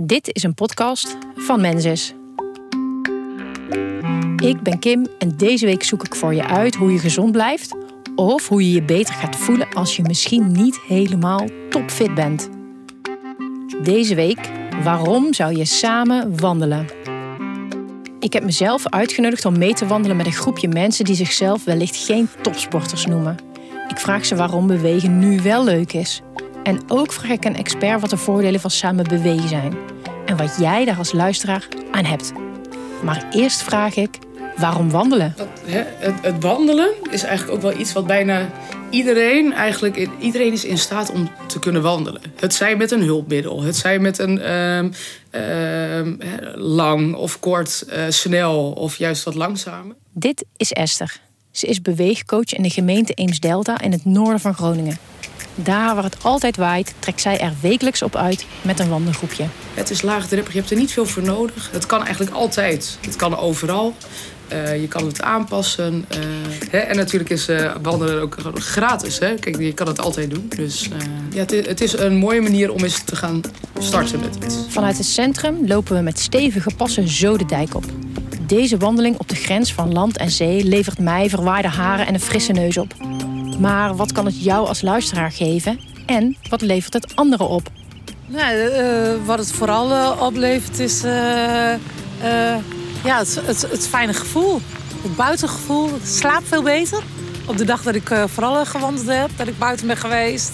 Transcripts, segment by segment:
Dit is een podcast van Mensis. Ik ben Kim en deze week zoek ik voor je uit hoe je gezond blijft of hoe je je beter gaat voelen als je misschien niet helemaal topfit bent. Deze week, waarom zou je samen wandelen? Ik heb mezelf uitgenodigd om mee te wandelen met een groepje mensen die zichzelf wellicht geen topsporters noemen. Ik vraag ze waarom bewegen nu wel leuk is. En ook vraag ik een expert wat de voordelen van samen bewegen zijn. En wat jij daar als luisteraar aan hebt. Maar eerst vraag ik, waarom wandelen? Dat, hè, het, het wandelen is eigenlijk ook wel iets wat bijna iedereen eigenlijk iedereen is in staat om te kunnen wandelen. Het zij met een hulpmiddel, het zij met een ehm, ehm, lang of kort, eh, snel of juist wat langzamer. Dit is Esther. Ze is beweegcoach in de gemeente Eems-Delta in het noorden van Groningen. Daar waar het altijd waait, trekt zij er wekelijks op uit met een wandelgroepje. Het is laagdrempelig, je hebt er niet veel voor nodig. Het kan eigenlijk altijd. Het kan overal. Uh, je kan het aanpassen. Uh, hè? En natuurlijk is uh, wandelen ook gratis. Hè? Kijk, je kan het altijd doen. Dus ja, het, het, is een mooie manier om eens te gaan starten met iets. Vanuit het centrum lopen we met stevige passen zo de dijk op. Deze wandeling op de grens van land en zee levert mij verwaarde haren en een frisse neus op. Maar wat kan het jou als luisteraar geven? En wat levert het anderen op? Nou, wat het vooral oplevert is ja, het, het, het fijne gevoel. Het buitengevoel. Ik slaap veel beter. Op de dag dat ik uh, vooral gewandeld heb, dat ik buiten ben geweest.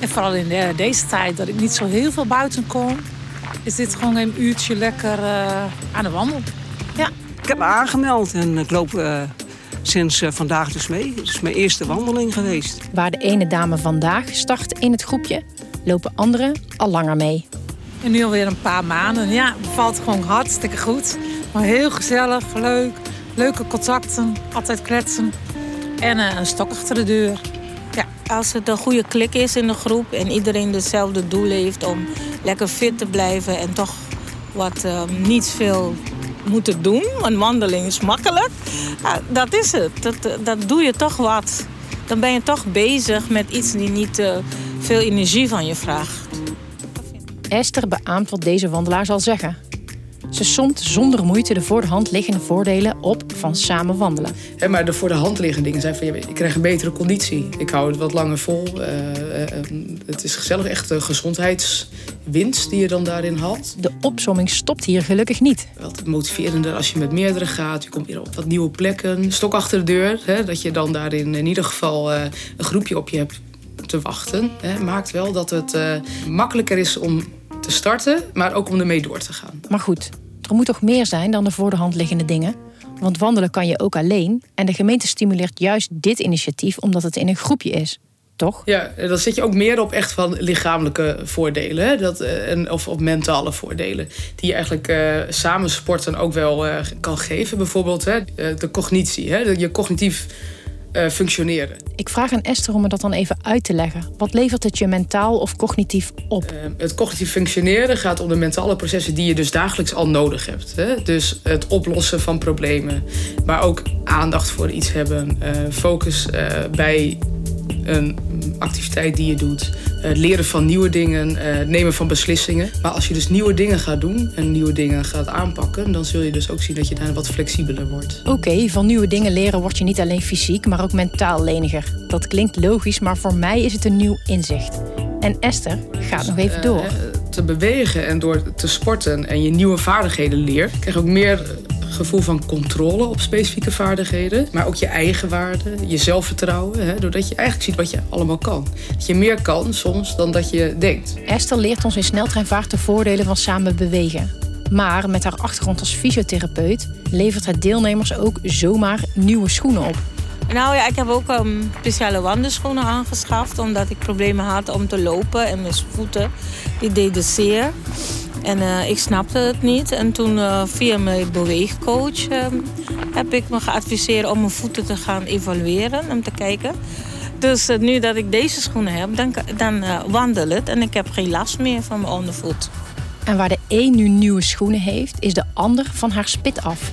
En vooral in de, deze tijd dat ik niet zo heel veel buiten kom, is dit gewoon een uurtje lekker uh, aan de wandel. Ja. Ik heb me aangemeld en ik loop uh, sinds vandaag dus mee. Het is mijn eerste wandeling geweest. Waar de ene dame vandaag start in het groepje, lopen anderen al langer mee. En nu alweer een paar maanden. Ja, het bevalt gewoon hartstikke goed. Maar heel gezellig, leuk. Leuke contacten, altijd kletsen. En uh, een stok achter de deur. Ja, als het een goede klik is in de groep en iedereen hetzelfde doel heeft om lekker fit te blijven en toch wat uh, niet veel moeten doen, want wandeling is makkelijk. Dat is het. Dat, dat doe je toch wat. Dan ben je toch bezig met iets die niet uh, veel energie van je vraagt. Esther beaamt wat deze wandelaar zal zeggen. Ze somt zonder moeite de voor de hand liggende voordelen op van samen wandelen. Ja, maar de voor de hand liggende dingen zijn van... ik krijg een betere conditie. Ik hou het wat langer vol. Uh, uh, het is gezellig, echt een gezondheidswinst die je dan daarin haalt. De opsomming stopt hier gelukkig niet. Wat motiverender als je met meerdere gaat. Je komt weer op wat nieuwe plekken. Stok achter de deur. Hè, dat je dan daarin in ieder geval een groepje op je hebt te wachten. Hè, maakt wel dat het makkelijker is om te starten, maar ook om ermee door te gaan. Maar goed, er moet toch meer zijn dan de voor de hand liggende dingen? Want wandelen kan je ook alleen. En de gemeente stimuleert juist dit initiatief omdat het in een groepje is. Toch? Ja, dan zit je ook meer op echt van lichamelijke voordelen. Hè? Dat, eh, en, of op mentale voordelen. Die je eigenlijk uh, samen sporten ook wel uh, kan geven. Bijvoorbeeld hè? de cognitie. Hè? Je cognitief uh, functioneren. Ik vraag aan Esther om me dat dan even uit te leggen. Wat levert het je mentaal of cognitief op? Uh, het cognitief functioneren gaat om de mentale processen die je dus dagelijks al nodig hebt. Hè? Dus het oplossen van problemen, maar ook aandacht voor iets hebben, uh, focus bij een activiteit die je doet. Het leren van nieuwe dingen, het nemen van beslissingen. Maar als je dus nieuwe dingen gaat doen en nieuwe dingen gaat aanpakken, dan zul je dus ook zien dat je daar wat flexibeler wordt. Oké, van nieuwe dingen leren word je niet alleen fysiek, maar ook mentaal leniger. Dat klinkt logisch, maar voor mij is het een nieuw inzicht. En Esther gaat nog even door. te bewegen en door te sporten en je nieuwe vaardigheden leert, krijg je ook meer gevoel van controle op specifieke vaardigheden. Maar ook je eigen waarde, je zelfvertrouwen. Hè, doordat je eigenlijk ziet wat je allemaal kan. Dat je meer kan soms dan dat je denkt. Esther leert ons in sneltreinvaart de voordelen van samen bewegen. Maar met haar achtergrond als fysiotherapeut levert het deelnemers ook zomaar nieuwe schoenen op. Nou ja, ik heb ook um, speciale wandelschoenen aangeschaft. Omdat ik problemen had om te lopen en mijn voeten die deden zeer. En uh, ik snapte het niet. En toen uh, via mijn beweegcoach uh, heb ik me geadviseerd om mijn voeten te gaan evalueren. Om te kijken. Dus nu dat ik deze schoenen heb, dan, dan wandel het. En ik heb geen last meer van mijn ondervoet. En waar de een nu nieuwe schoenen heeft, is de ander van haar spit af.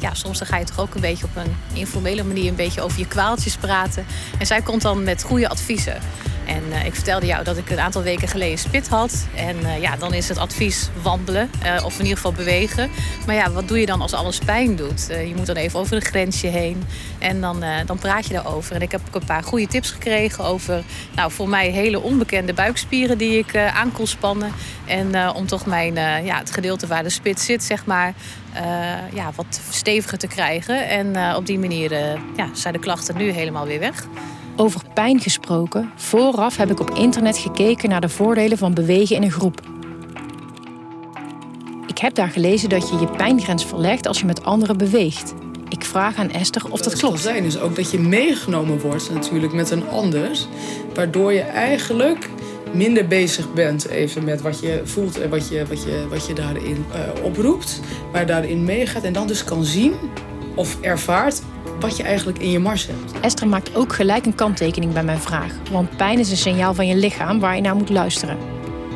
ja, soms dan ga je toch ook een beetje op een informele manier een beetje over je kwaaltjes praten. En zij komt dan met goede adviezen. En uh, ik vertelde jou dat ik een aantal weken geleden spit had. En uh, ja, dan is het advies wandelen uh, of in ieder geval bewegen. Maar ja, wat doe je dan als alles pijn doet? je moet dan even over een grensje heen en dan, dan praat je daarover. En ik heb ook een paar goede tips gekregen over nou, voor mij hele onbekende buikspieren die ik aan kon spannen. En om toch mijn, ja, het gedeelte waar de spit zit, zeg maar, ja, wat steviger te krijgen. En op die manier ja, zijn de klachten nu helemaal weer weg. Over pijn gesproken, vooraf heb ik op internet gekeken naar de voordelen van bewegen in een groep. Ik heb daar gelezen dat je je pijngrens verlegt als je met anderen beweegt. Ik vraag aan Esther of dat, klopt. Het kan zijn dus ook dat je meegenomen wordt natuurlijk met een ander, waardoor je eigenlijk minder bezig bent even met wat je voelt en wat je, wat je, wat je daarin uh, oproept, maar daarin meegaat en dan dus kan zien of ervaart wat je eigenlijk in je mars hebt. Esther maakt ook gelijk een kanttekening bij mijn vraag, want pijn is een signaal van je lichaam waar je naar moet luisteren.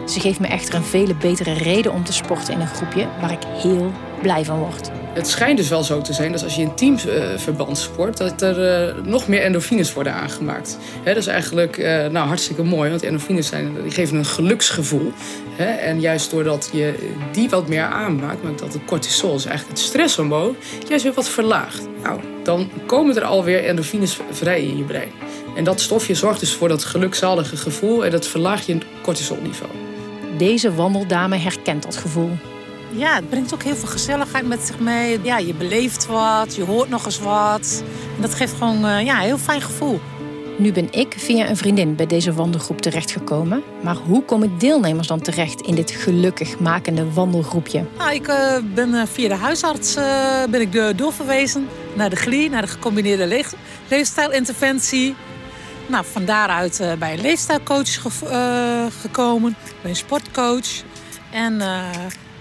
Ze geeft me echter een vele betere reden om te sporten in een groepje waar ik heel blij van word. Het schijnt dus wel zo te zijn dat als je in teamverband sport, dat er uh, nog meer endorfines worden aangemaakt. He, dat is eigenlijk uh, nou, hartstikke mooi, want endorfines zijn, die geven een geluksgevoel. He, en juist doordat je die wat meer aanmaakt, maakt dat het cortisol, is eigenlijk het stresshormoon, juist weer wat verlaagt. Nou, dan komen er alweer endorfines vrij in je brein. En dat stofje zorgt dus voor dat gelukzalige gevoel en dat verlaagt je cortisolniveau. Deze wandeldame herkent dat gevoel. Ja, het brengt ook heel veel gezelligheid met zich mee. Ja, je beleeft wat, je hoort nog eens wat. En dat geeft gewoon uh, ja, een heel fijn gevoel. Nu ben ik via een vriendin bij deze wandelgroep terechtgekomen. Maar hoe komen deelnemers dan terecht in dit gelukkig makende wandelgroepje? Nou, ik uh, ben uh, via de huisarts ben ik doorverwezen naar de GLI, naar de gecombineerde le leefstijlinterventie. Nou, van daaruit bij een leefstijlcoach ge gekomen, bij een sportcoach. En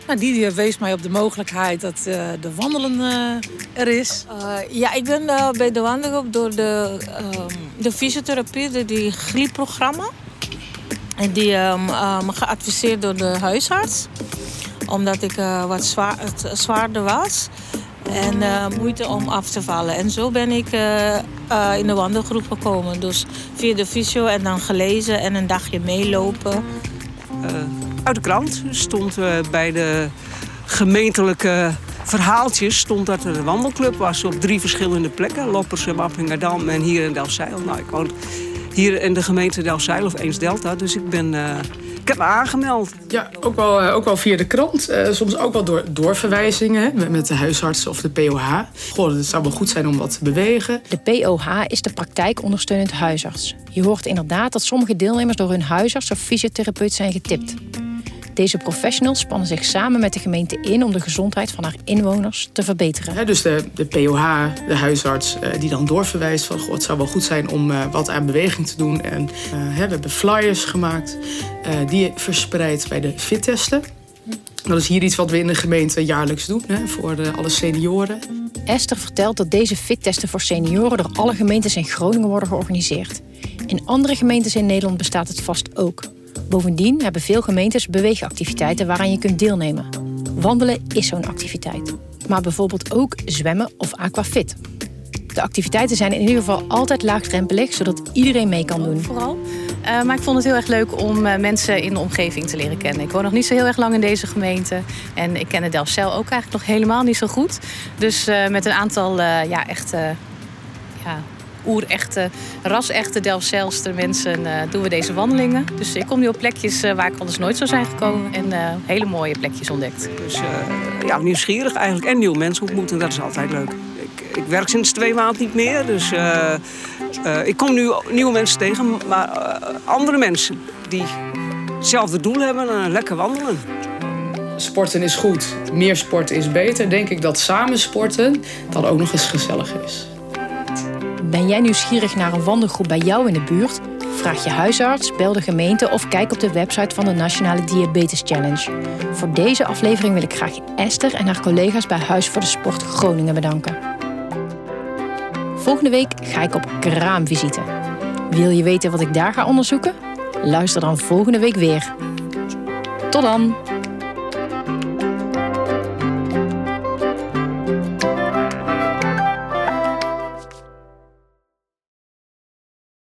nou, die wees mij op de mogelijkheid dat uh, de wandelen uh, er is. Uh, ja, ik ben bij de wandelgroep door de, de fysiotherapie, de, die GLI-programma. En die um, me geadviseerd door de huisarts. Omdat ik wat zwaar, zwaarder was. En moeite om af te vallen. En zo ben ik in de wandelgroep gekomen. Dus via de fysio en dan gelezen en een dagje meelopen uit de krant stond uh, bij de gemeentelijke verhaaltjes stond dat er een wandelclub was op drie verschillende plekken. Loppers, Wappingerdam en hier in Delfzijl. Nou, ik woon hier in de gemeente Delfzijl of Eens Delta. Dus ik ben... Uh, ik heb me aangemeld. Ja, ook wel, eh, ook wel via de krant. Uh, soms ook wel door doorverwijzingen met, met de huisarts of de POH. Goh, het zou wel goed zijn om wat te bewegen. De POH is de praktijkondersteunend huisarts. Je hoort inderdaad dat sommige deelnemers door hun huisarts of fysiotherapeut zijn getipt. Deze professionals spannen zich samen met de gemeente in om de gezondheid van haar inwoners te verbeteren. dus de, de POH, de huisarts, eh, die dan doorverwijst van goh, het zou wel goed zijn om eh, wat aan beweging te doen. En eh, we hebben flyers gemaakt die je verspreidt bij de fittesten. Dat is hier iets wat we in de gemeente jaarlijks doen hè, voor alle senioren. Esther vertelt dat deze fittesten voor senioren door alle gemeentes in Groningen worden georganiseerd. In andere gemeentes in Nederland bestaat het vast ook. Bovendien hebben veel gemeentes beweegactiviteiten waaraan je kunt deelnemen. Wandelen is zo'n activiteit. Maar bijvoorbeeld ook zwemmen of aquafit. De activiteiten zijn in ieder geval altijd laagdrempelig, zodat iedereen mee kan doen. Vooral. Uh, maar ik vond het heel erg leuk om uh, mensen in de omgeving te leren kennen. Ik woon nog niet zo heel erg lang in deze gemeente. En ik ken de Delfzijl ook eigenlijk nog helemaal niet zo goed. Dus uh, met een aantal ja, echt ja, oerechte, ras-echte Delfzijlster mensen uh, doen we deze wandelingen. Dus ik kom nu op plekjes uh, waar ik anders nooit zou zijn gekomen. En uh, hele mooie plekjes ontdekt. Dus ja, nieuwsgierig eigenlijk. En nieuwe mensen ontmoeten, dat is altijd leuk. Ik, ik werk sinds twee maanden niet meer, dus ik kom nu nieuwe mensen tegen. Maar andere mensen die hetzelfde doel hebben en lekker wandelen sporten is goed, meer sporten is beter, denk ik dat samen sporten dan ook nog eens gezellig is. Ben jij nieuwsgierig naar een wandelgroep bij jou in de buurt? Vraag je huisarts, bel de gemeente of kijk op de website van de Nationale Diabetes Challenge. Voor deze aflevering wil ik graag Esther en haar collega's bij Huis voor de Sport Groningen bedanken. Volgende week ga ik op kraamvisite. Wil je weten wat ik daar ga onderzoeken? Luister dan volgende week weer. Tot dan!